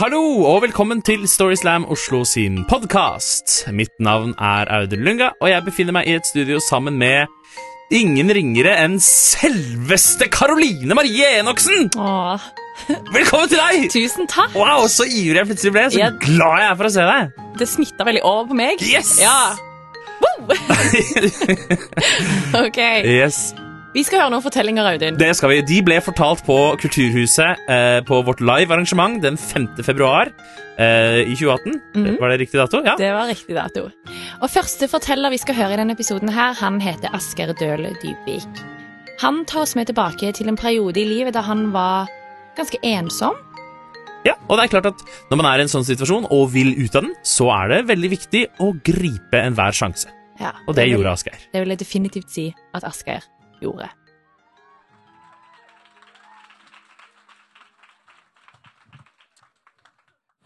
Hallo og velkommen til Storyslam Oslo sin podkast. Mitt navn er Audun Lunga, og jeg befinner meg i et studio sammen med ingen ringere enn selveste Karoline Marie Enoksen! Åh, Velkommen til deg! tusen takk! Wow, Så ivrig jeg plutselig ble. Så jeg... glad jeg er for å se deg. Det smitta veldig over på meg. Yes! Ja. Wow! ok. yes, Vi skal høre noen fortellinger, Audun. det skal vi. De ble fortalt på Kulturhuset eh, på vårt live-arrangement den 5. februar eh, i 2018. Var det riktig dato? Ja. Det var riktig dato. Og første forteller vi skal høre i denne episoden her, han heter Asker Døle Dybvik. Han tar oss med tilbake til en periode i livet da han var ganske ensom. Ja, og det er klart at Når man er i en sånn situasjon og vil ut av den, så er det veldig viktig å gripe enhver sjanse. Ja, Og det vil- gjorde Asgeir. Det vil jeg definitivt si at Asgeir gjorde.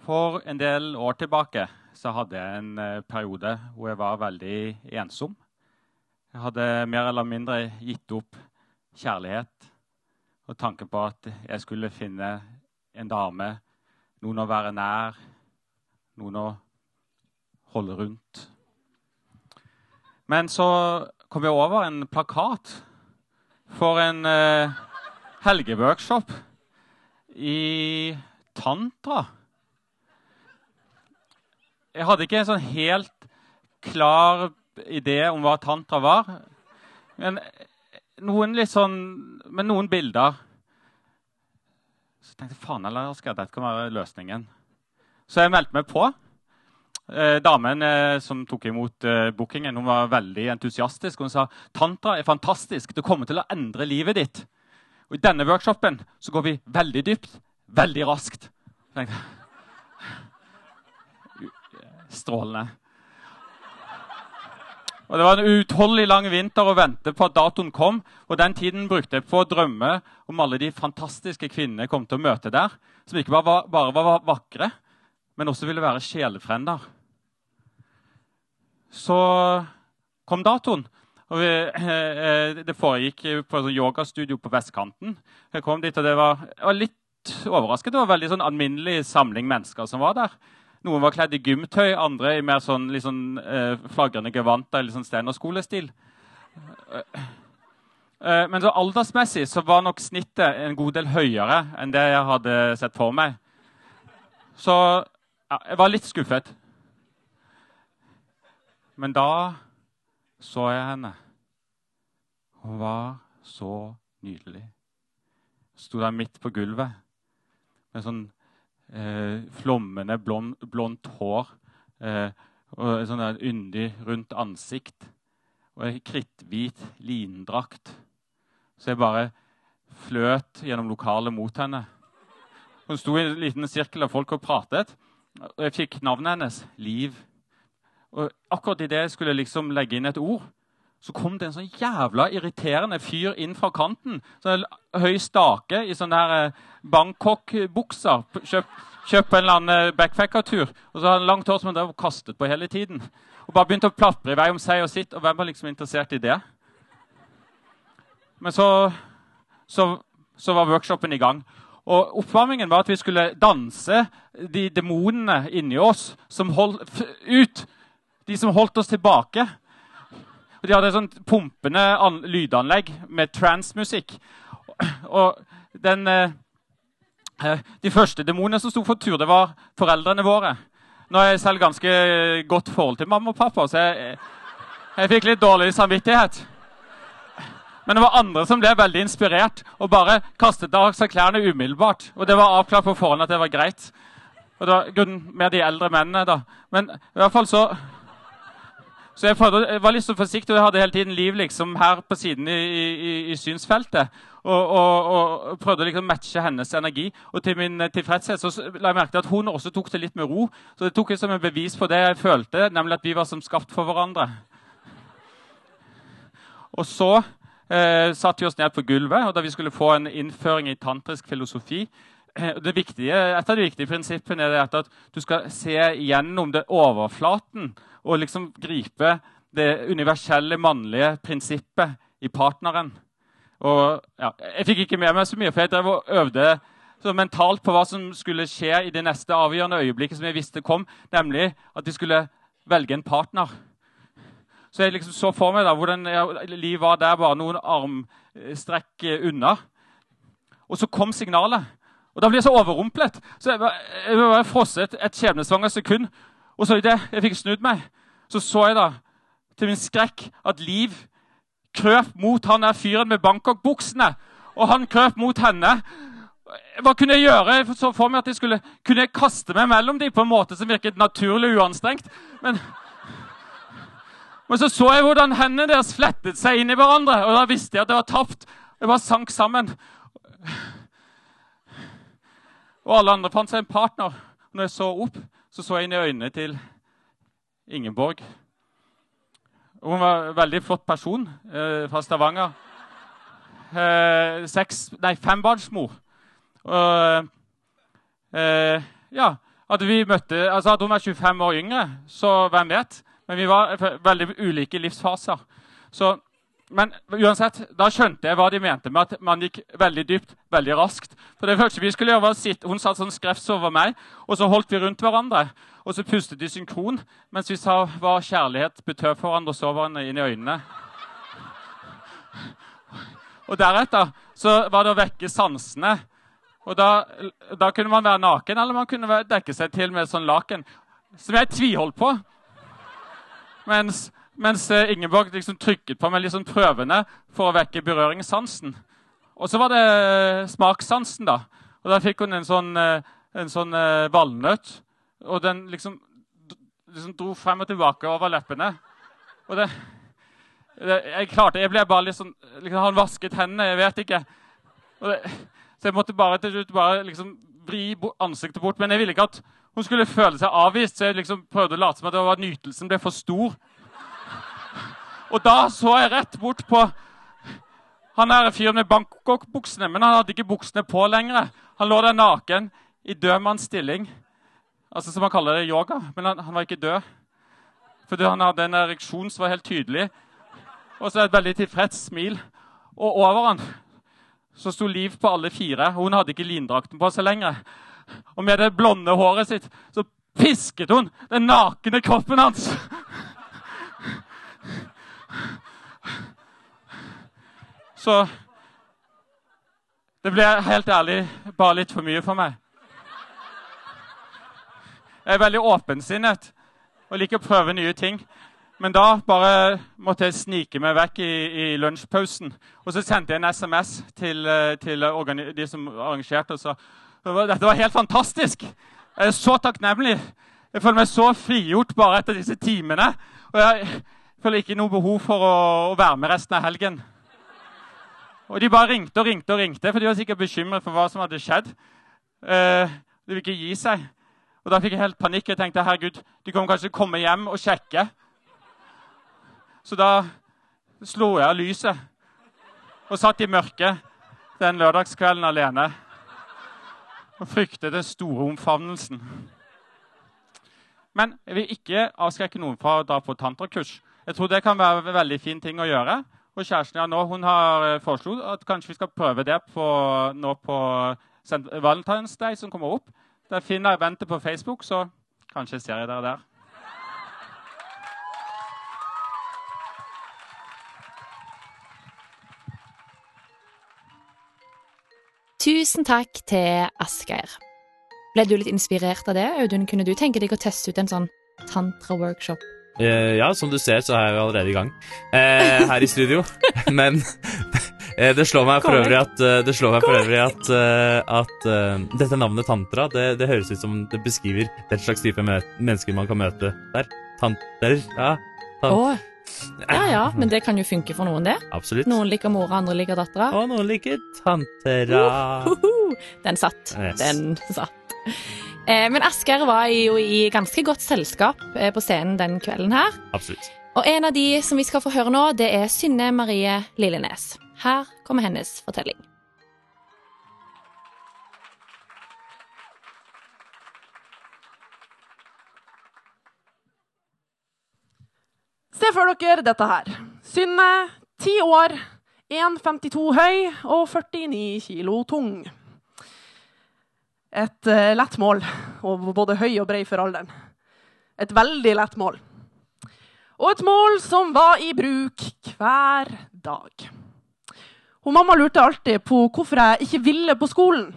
For en del år tilbake så hadde jeg en eh, periode hvor jeg var veldig ensom. Jeg hadde mer eller mindre gitt opp kjærlighet og tanken på at jeg skulle finne en dame, noen å være nær, noen å holde rundt. Men så kom jeg over en plakat for en eh, helgeworkshop i tantra. Jeg hadde ikke en sånn helt klar idé om hva tantra var. Men noen litt sånn Med noen bilder. Så tenkte jeg faen eller skal dette kan være løsningen. Så jeg meldte meg på. Eh, damen eh, som tok imot eh, bookingen, hun var veldig entusiastisk. Hun sa tantra er fantastisk. Det kommer til å endre livet ditt. Og I denne workshopen så går vi veldig dypt, veldig raskt. Strålende. Og Det var en uutholdelig lang vinter å vente på at datoen kom. Og Den tiden brukte jeg på å drømme om alle de fantastiske kvinnene jeg kom til å møte der. Som ikke bare var, bare var vakre, men også ville være sjelefrender. Så kom datoen. Og vi, eh, det foregikk på et yogastudio på vestkanten. Jeg kom dit, og det var, var litt overrasket. Det var en veldig sånn alminnelig samling mennesker som var der. Noen var kledd i gymtøy, andre i mer sånn, litt sånn eh, flagrende gevanter, litt sånn steinerskolestil. Eh, men så aldersmessig så var nok snittet en god del høyere enn det jeg hadde sett for meg. Så ja, jeg var litt skuffet. Men da så jeg henne. Hun var så nydelig. Sto der midt på gulvet med sånn eh, flommende blond, blondt hår eh, og sånn der yndig, rundt ansikt. Og ei kritthvit lindrakt. Så jeg bare fløt gjennom lokalet mot henne. Hun sto i en liten sirkel av folk og pratet. Og jeg fikk navnet hennes. Liv. Og akkurat idet jeg skulle liksom legge inn et ord, så kom det en sånn jævla irriterende fyr inn fra kanten. Sånn høy stake i sånne her eh, Bangkok-bukser. Kjøpt kjøp en eller annen eh, backpackertur. Og så hadde han langt hår som han drev og kastet på hele tiden. Og bare begynte å plapre i vei om seg og sitt. Og hvem var liksom interessert i det? Men så, så, så var workshopen i gang. Og Oppvarmingen var at vi skulle danse de demonene inni oss som holdt ut. De som holdt oss tilbake. Og De hadde et sånt pumpende an lydanlegg med transmusikk. Og den eh, eh, De første demonene som sto for tur, det var foreldrene våre. Nå har jeg selv ganske godt forhold til mamma og pappa, så jeg, jeg fikk litt dårlig samvittighet. Men det var andre som ble veldig inspirert og bare kastet av seg klærne umiddelbart. Og det var avklart på forhånd at det var greit. Og det var grunnen med de eldre mennene, da. Men i hvert fall så Så jeg, prøvde, jeg var litt så forsiktig, og jeg hadde hele tiden Liv liksom her på siden i, i, i synsfeltet. Og, og, og prøvde liksom å matche hennes energi. Og til min eh, tilfredshet så la jeg merke til at hun også tok det litt med ro. Så det tok jeg som en bevis på det jeg følte, nemlig at vi var som skapt for hverandre. Og så eh, satte vi oss ned på gulvet, og da vi skulle få en innføring i tantrisk filosofi eh, viktige, Et av de viktige prinsippene er at du skal se gjennom det overflaten og liksom gripe det universelle mannlige prinsippet i partneren. Og ja, Jeg fikk ikke med meg så mye, for jeg drev og øvde mentalt på hva som skulle skje i det neste avgjørende øyeblikket som jeg visste kom, nemlig at de skulle velge en partner. Så jeg liksom så for meg da, hvordan livet var der bare noen armstrekk unna. Og så kom signalet. Og Da ble jeg så overrumplet. Så Jeg var, jeg var frosset et skjebnesvangert sekund. Og så idet jeg fikk snudd meg, så så jeg da til min skrekk at Liv krøp mot han der fyren med Bangkok-buksene. Og han krøp mot henne. Hva kunne jeg gjøre? Jeg så for meg at jeg skulle, kunne jeg kaste meg mellom dem på en måte som virket naturlig uanstrengt. Men, men så så jeg hvordan hendene deres flettet seg inn i hverandre, og da visste jeg at det var tapt. Jeg bare sank sammen. Og alle andre fant seg en partner. Og Når jeg så opp, så så jeg inn i øynene til Ingeborg. Hun var en veldig flott person eh, fra Stavanger. Eh, seks, nei, fembarnsmor. Og eh, ja, at, vi møtte, altså at hun var 25 år yngre, så hvem vet? Men vi var veldig ulike livsfaser. Så, men uansett, da skjønte jeg hva de mente med at man gikk veldig dypt veldig raskt. For det første vi skulle gjøre var sitte, Hun satt sånn skrevs over meg, og så holdt vi rundt hverandre. Og så pustet de synkron mens vi sa hva kjærlighet betød for hverandre, og så hverandre inn i øynene. Og deretter så var det å vekke sansene. Og da, da, kunne man være naken, eller man kunne dekke seg til med sånn laken. Som jeg tviholdt på. Mens, mens eh, Ingeborg liksom trykket på meg litt sånn prøvende for å vekke berøringssansen. Og så var det eh, smakssansen, da. Og da fikk hun en sånn, eh, en sånn valnøtt. Og den liksom, liksom, dro frem og tilbake over leppene. Og det, det Jeg klarte Jeg ble bare litt sånn liksom, Han vasket hendene, jeg vet ikke. Det, så jeg måtte bare til slutt bare liksom vri ansiktet bort. Men jeg ville ikke at hun skulle føle seg avvist, så jeg liksom prøvde å late som at det var nytelsen ble for stor. Og da så jeg rett bort på han der fyren med Bangkok-buksene. Men han hadde ikke buksene på lenger. Han lå der naken i dødmannsstilling. Altså som man kaller det yoga. Men han, han var ikke død. Fordi han hadde en ereksjon som var helt tydelig. Og så et veldig tilfreds smil. Og over han så sto Liv på alle fire. Hun hadde ikke lindrakten på seg lenger. Og med det blonde håret sitt så pisket hun den nakne kroppen hans. Så det ble helt ærlig bare litt for mye for meg. Jeg er veldig åpensinnet og liker å prøve nye ting. Men da bare måtte jeg snike meg vekk i, i lunsjpausen. Og så sendte jeg en SMS til, eh, til de som arrangerte. og sa dette var helt fantastisk! Jeg er så takknemlig. Jeg føler meg så frigjort bare etter disse timene. Og jeg føler ikke noe behov for å, å være med resten av helgen. Og de bare ringte og ringte og ringte, for de var sikkert bekymret for hva som hadde skjedd. Eh, de ville ikke gi seg. Og Da fikk jeg helt panikk. Jeg tenkte herregud, de kommer kanskje komme hjem og sjekke. Så da slo jeg av lyset og satt i mørket den lørdagskvelden alene og frykte den store omfavnelsen. Men jeg vil ikke avskrekke noen fra å dra på tantrakurs. Jeg tror det kan være en veldig fin ting å gjøre. Og kjæresten ja, nå, hun har eh, foreslått at kanskje vi skal prøve det på, nå på Valentine's Day, som kommer opp. Der finner jeg eventet på Facebook, så kanskje ser jeg dere der. Tusen takk til Asgeir. Ble du litt inspirert av det, Audun? Kunne du tenke deg å teste ut en sånn tantra-workshop? Eh, ja, som du ser, så er jeg allerede i gang eh, her i studio. Men eh, det slår meg for øvrig at, det slår meg for øvrig at, at uh, dette navnet tantra det, det, høres ut som det beskriver den slags type mennesker man kan møte der. Tanter. Ja. Tant oh. Ja ja, men det kan jo funke for noen, det. Absolutt. Noen liker mora, andre liker dattera. Og noen liker tantera. Uh, uh, uh. Den satt. Yes. Den satt. Eh, men Asgeir var jo i ganske godt selskap eh, på scenen den kvelden her. Absolutt. Og en av de som vi skal få høre nå, det er Synne Marie Lillenes. Her kommer hennes fortelling. Se for dere dette her. Synne, ti år, 1,52 høy og 49 kilo tung. et uh, lett mål, og både høy og brei for alderen. Et veldig lett mål. Og et mål som var i bruk hver dag. Hun mamma lurte alltid på hvorfor jeg ikke ville på skolen.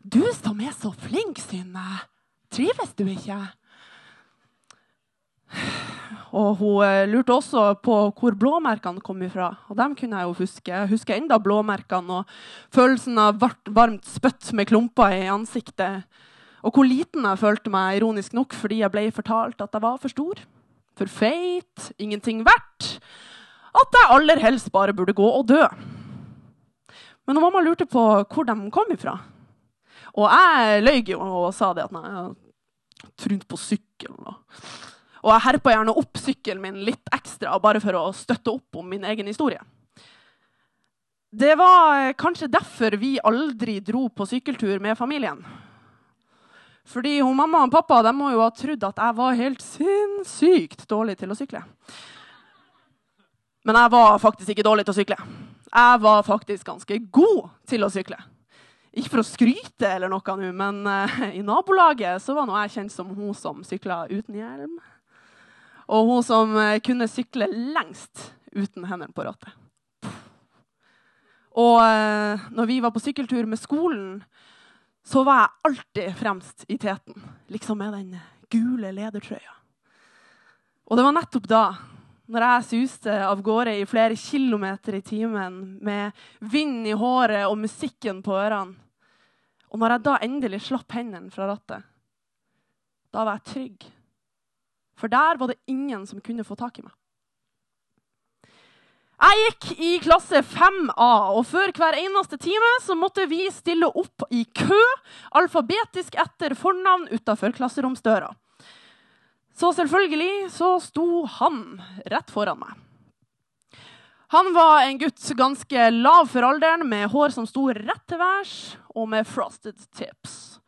Du som er så flink, Synne. Trives du ikke? Og hun eh, lurte også på hvor blåmerkene kom ifra. Og dem kunne jeg jo huske. Jeg husker enda blåmerkene og følelsen av varmt spytt med klumper i ansiktet. Og hvor liten jeg følte meg, ironisk nok, fordi jeg ble fortalt at jeg var for stor. For feit, ingenting verdt. At jeg aller helst bare burde gå og dø. Men mamma lurte på hvor de kom ifra. Og jeg løy jo og sa det at nei, jeg har trynt på sykkelen. Og jeg herpa gjerne opp sykkelen min litt ekstra bare for å støtte opp om min egen historie. Det var kanskje derfor vi aldri dro på sykkeltur med familien. Fordi hun, mamma og pappa de må jo ha trodd at jeg var helt sinnssykt dårlig til å sykle. Men jeg var faktisk ikke dårlig til å sykle. Jeg var faktisk ganske god til å sykle. Ikke for å skryte, eller noe nå, men uh, i nabolaget så var nå jeg kjent som hun som sykla uten hjelm. Og hun som uh, kunne sykle lengst uten hendene på rattet. Og uh, når vi var på sykkeltur med skolen, så var jeg alltid fremst i teten. Liksom med den gule ledertrøya. Og det var nettopp da, når jeg suste av gårde i flere kilometer i timen med vind i håret og musikken på ørene, og når jeg da endelig slapp hendene fra rattet, da var jeg trygg. For der var det ingen som kunne få tak i meg. Jeg gikk i klasse 5A, og før hver eneste time så måtte vi stille opp i kø, alfabetisk etter fornavn utafor klasseromsdøra. Så selvfølgelig så sto han rett foran meg. Han var en gutt ganske lav for alderen, med hår som sto rett til værs, og med frosted tips.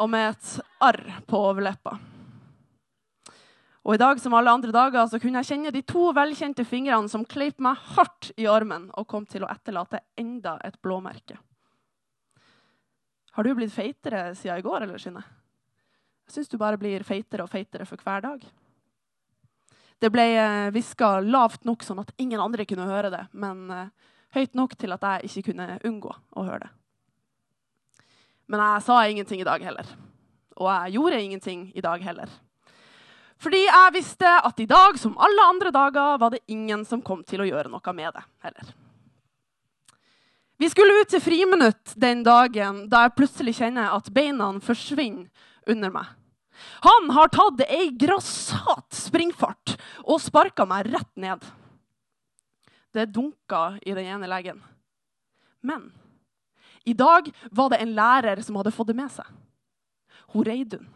Og med et arr på overleppa. Og i dag som alle andre dager så kunne jeg kjenne de to velkjente fingrene som kleip meg hardt i armen og kom til å etterlate enda et blåmerke. Har du blitt feitere siden i går, eller, Synne? Jeg syns du bare blir feitere og feitere for hver dag. Det ble eh, hviska lavt nok sånn at ingen andre kunne høre det, men eh, høyt nok til at jeg ikke kunne unngå å høre det. Men jeg sa ingenting i dag heller. Og jeg gjorde ingenting i dag heller. Fordi jeg visste at i dag, som alle andre dager, var det ingen som kom til å gjøre noe med det heller. Vi skulle ut til friminutt den dagen da jeg plutselig kjenner at beina forsvinner under meg. Han har tatt ei grassat springfart og sparka meg rett ned. Det dunka i den ene leggen. Men i dag var det en lærer som hadde fått det med seg. Hun Reidun.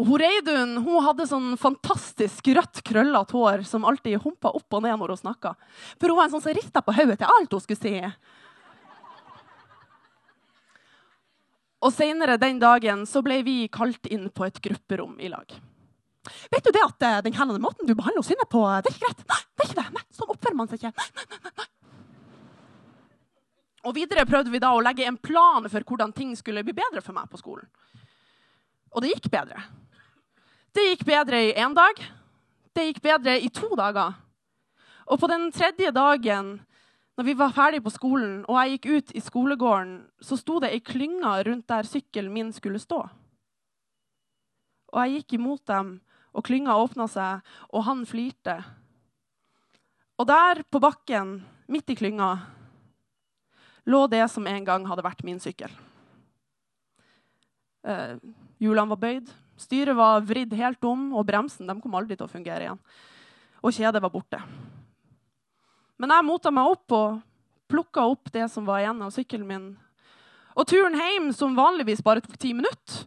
Og Reidun hun hadde sånn fantastisk rødt, krøllete hår som alltid humpa opp og ned når hun snakka. For hun var en sånn som rista på hodet til alt hun skulle si. Og Senere den dagen så ble vi kalt inn på et grupperom i lag. Vet du det at den den måten du behandler Synne på, det er ikke greit? Nei, det er ikke det. Nei, sånn oppfører man seg ikke. Nei, nei, nei, nei. Og Videre prøvde vi da å legge en plan for hvordan ting skulle bli bedre for meg på skolen. Og det gikk bedre. Det gikk bedre i én dag. Det gikk bedre i to dager. Og på den tredje dagen, når vi var ferdig på skolen, og jeg gikk ut i skolegården, så sto det ei klynge rundt der sykkelen min skulle stå. Og jeg gikk imot dem, og klynga åpna seg, og han flirte. Og der på bakken, midt i klynga, lå det som en gang hadde vært min sykkel. Eh, hjulene var bøyd, styret var vridd helt om, og bremsen kom aldri til å fungere igjen. Og kjedet var borte. Men jeg mota meg opp og plukka opp det som var igjen av sykkelen min. Og turen hjem, som vanligvis bare tok ti minutter,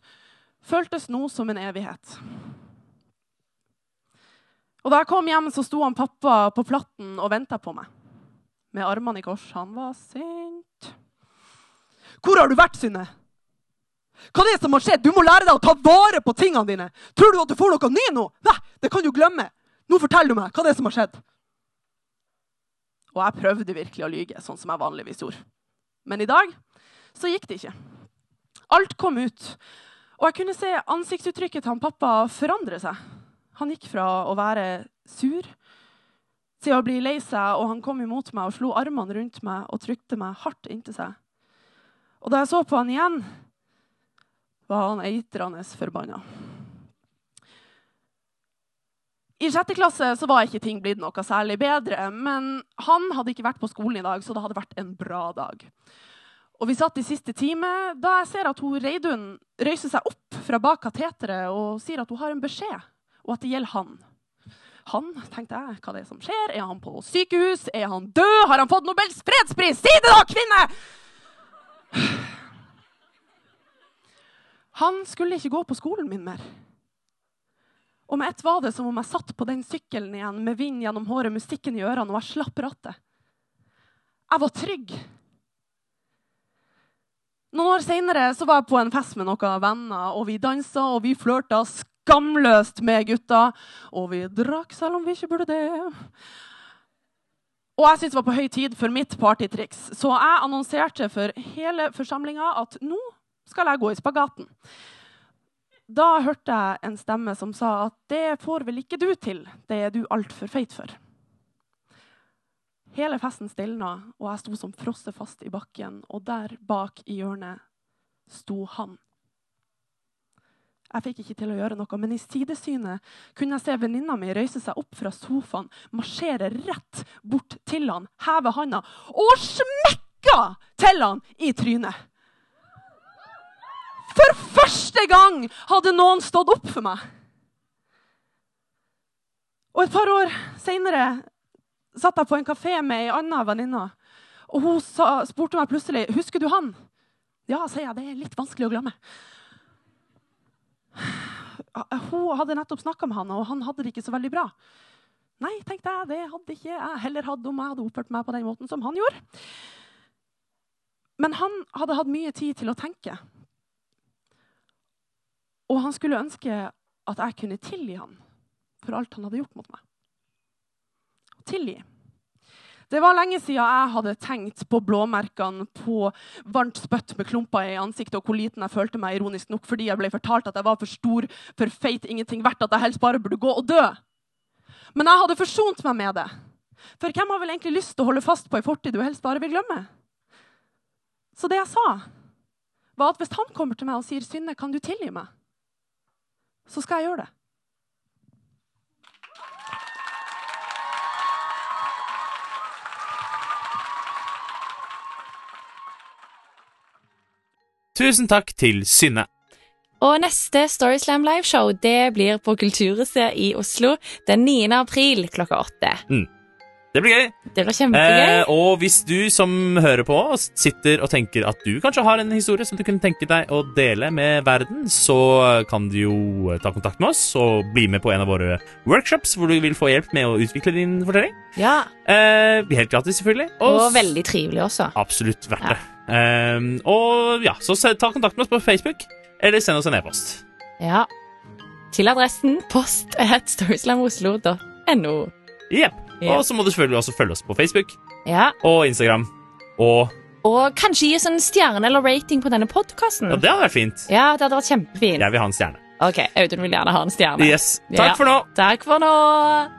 føltes nå som en evighet. Og Da jeg kom hjem, så sto han pappa på platten og venta på meg. Med armene i kors. Han var sint. 'Hvor har du vært, Synne?' Hva er det som har skjedd? Du må lære deg å ta vare på tingene dine. Tror du at du får noe ny nå? Nei, det kan du glemme. Nå forteller du meg hva det er som har skjedd. Og jeg prøvde virkelig å lyge, sånn som jeg vanligvis gjorde. Men i dag så gikk det ikke. Alt kom ut. Og jeg kunne se ansiktsuttrykket til han pappa forandre seg. Han gikk fra å være sur til å bli lei seg, og han kom imot meg og slo armene rundt meg og trykte meg hardt inntil seg. Og da jeg så på han igjen, var han eitrende forbanna. I sjette klasse så var ikke ting blitt noe særlig bedre, men han hadde ikke vært på skolen i dag, så det hadde vært en bra dag. Og Vi satt i siste time da jeg ser at hun Reidun røyser seg opp fra bak kateteret og sier at hun har en beskjed, og at det gjelder han. Han, tenkte jeg, hva det er som skjer? Er han på sykehus? Er han død? Har han fått Nobels fredspris? Si det, da, kvinne! Han skulle ikke gå på skolen min mer. Og med ett var det som om jeg satt på den sykkelen igjen med vind gjennom håret, musikken i ørene, og jeg slapp rattet. Jeg var trygg. Noen år seinere var jeg på en fest med noen venner, og vi dansa og vi flørta skamløst med gutta. Og vi drakk selv om vi ikke burde det. Og jeg syntes det var på høy tid for mitt partytriks, så jeg annonserte for hele forsamlinga at nå skal jeg gå i spagaten. Da hørte jeg en stemme som sa at det får vel ikke du til, det er du altfor feit for. Hele festen stilna, og jeg sto som frosset fast i bakken. Og der bak i hjørnet sto han. Jeg fikk ikke til å gjøre noe, men i sidesynet kunne jeg se venninna mi røyse seg opp fra sofaen, marsjere rett bort til han, heve handa og smekka til han i trynet. For første gang hadde noen stått opp for meg. Og et par år seinere satt jeg på en kafé med ei anna venninne. Og hun sa, spurte meg plutselig husker du han. Ja, sier jeg. Det er litt vanskelig å glemme. Hun hadde nettopp snakka med han, og han hadde det ikke så veldig bra. Nei, tenkte jeg, det hadde ikke jeg heller hatt om jeg hadde oppført meg på den måten som han gjorde. Men han hadde hatt mye tid til å tenke. Og han skulle ønske at jeg kunne tilgi han for alt han hadde gjort mot meg tilgi. Det var lenge siden jeg hadde tenkt på blåmerkene på varmt spytt med klumper i ansiktet og hvor liten jeg følte meg ironisk nok fordi jeg ble fortalt at jeg var for stor, for feit, ingenting verdt, at jeg helst bare burde gå og dø. Men jeg hadde forsont meg med det. For hvem har vel egentlig lyst til å holde fast på ei fortid du helst bare vil glemme? Så det jeg sa, var at hvis han kommer til meg og sier 'Synne, kan du tilgi meg?' Så skal jeg gjøre det. Tusen takk til Synne. Og neste Storyslam liveshow det blir på Kulturhuset i Oslo den 9. april klokka åtte. Mm. Det blir gøy. Det blir kjempegøy. Eh, og hvis du som hører på, sitter og tenker at du kanskje har en historie som du kunne tenke deg å dele med verden, så kan du jo ta kontakt med oss og bli med på en av våre workshops hvor du vil få hjelp med å utvikle din fortelling. Ja. Eh, helt gratis, selvfølgelig. Og, og veldig trivelig også. Absolutt verdt det. Eh, og ja, så ta kontakt med oss på Facebook, eller send oss en e-post. Ja. Til adressen post at storyslamoslo.no. Jepp. Yep. Og så må du selvfølgelig også følge oss på Facebook ja. og Instagram. Og Og kanskje gi oss en stjerne eller rating på denne podkasten. Ja, det hadde vært fint. Ja, det hadde vært kjempefint. Jeg vil ha en stjerne. Ok, Audun vil gjerne ha en stjerne. Yes. Takk ja. for nå. Takk for nå.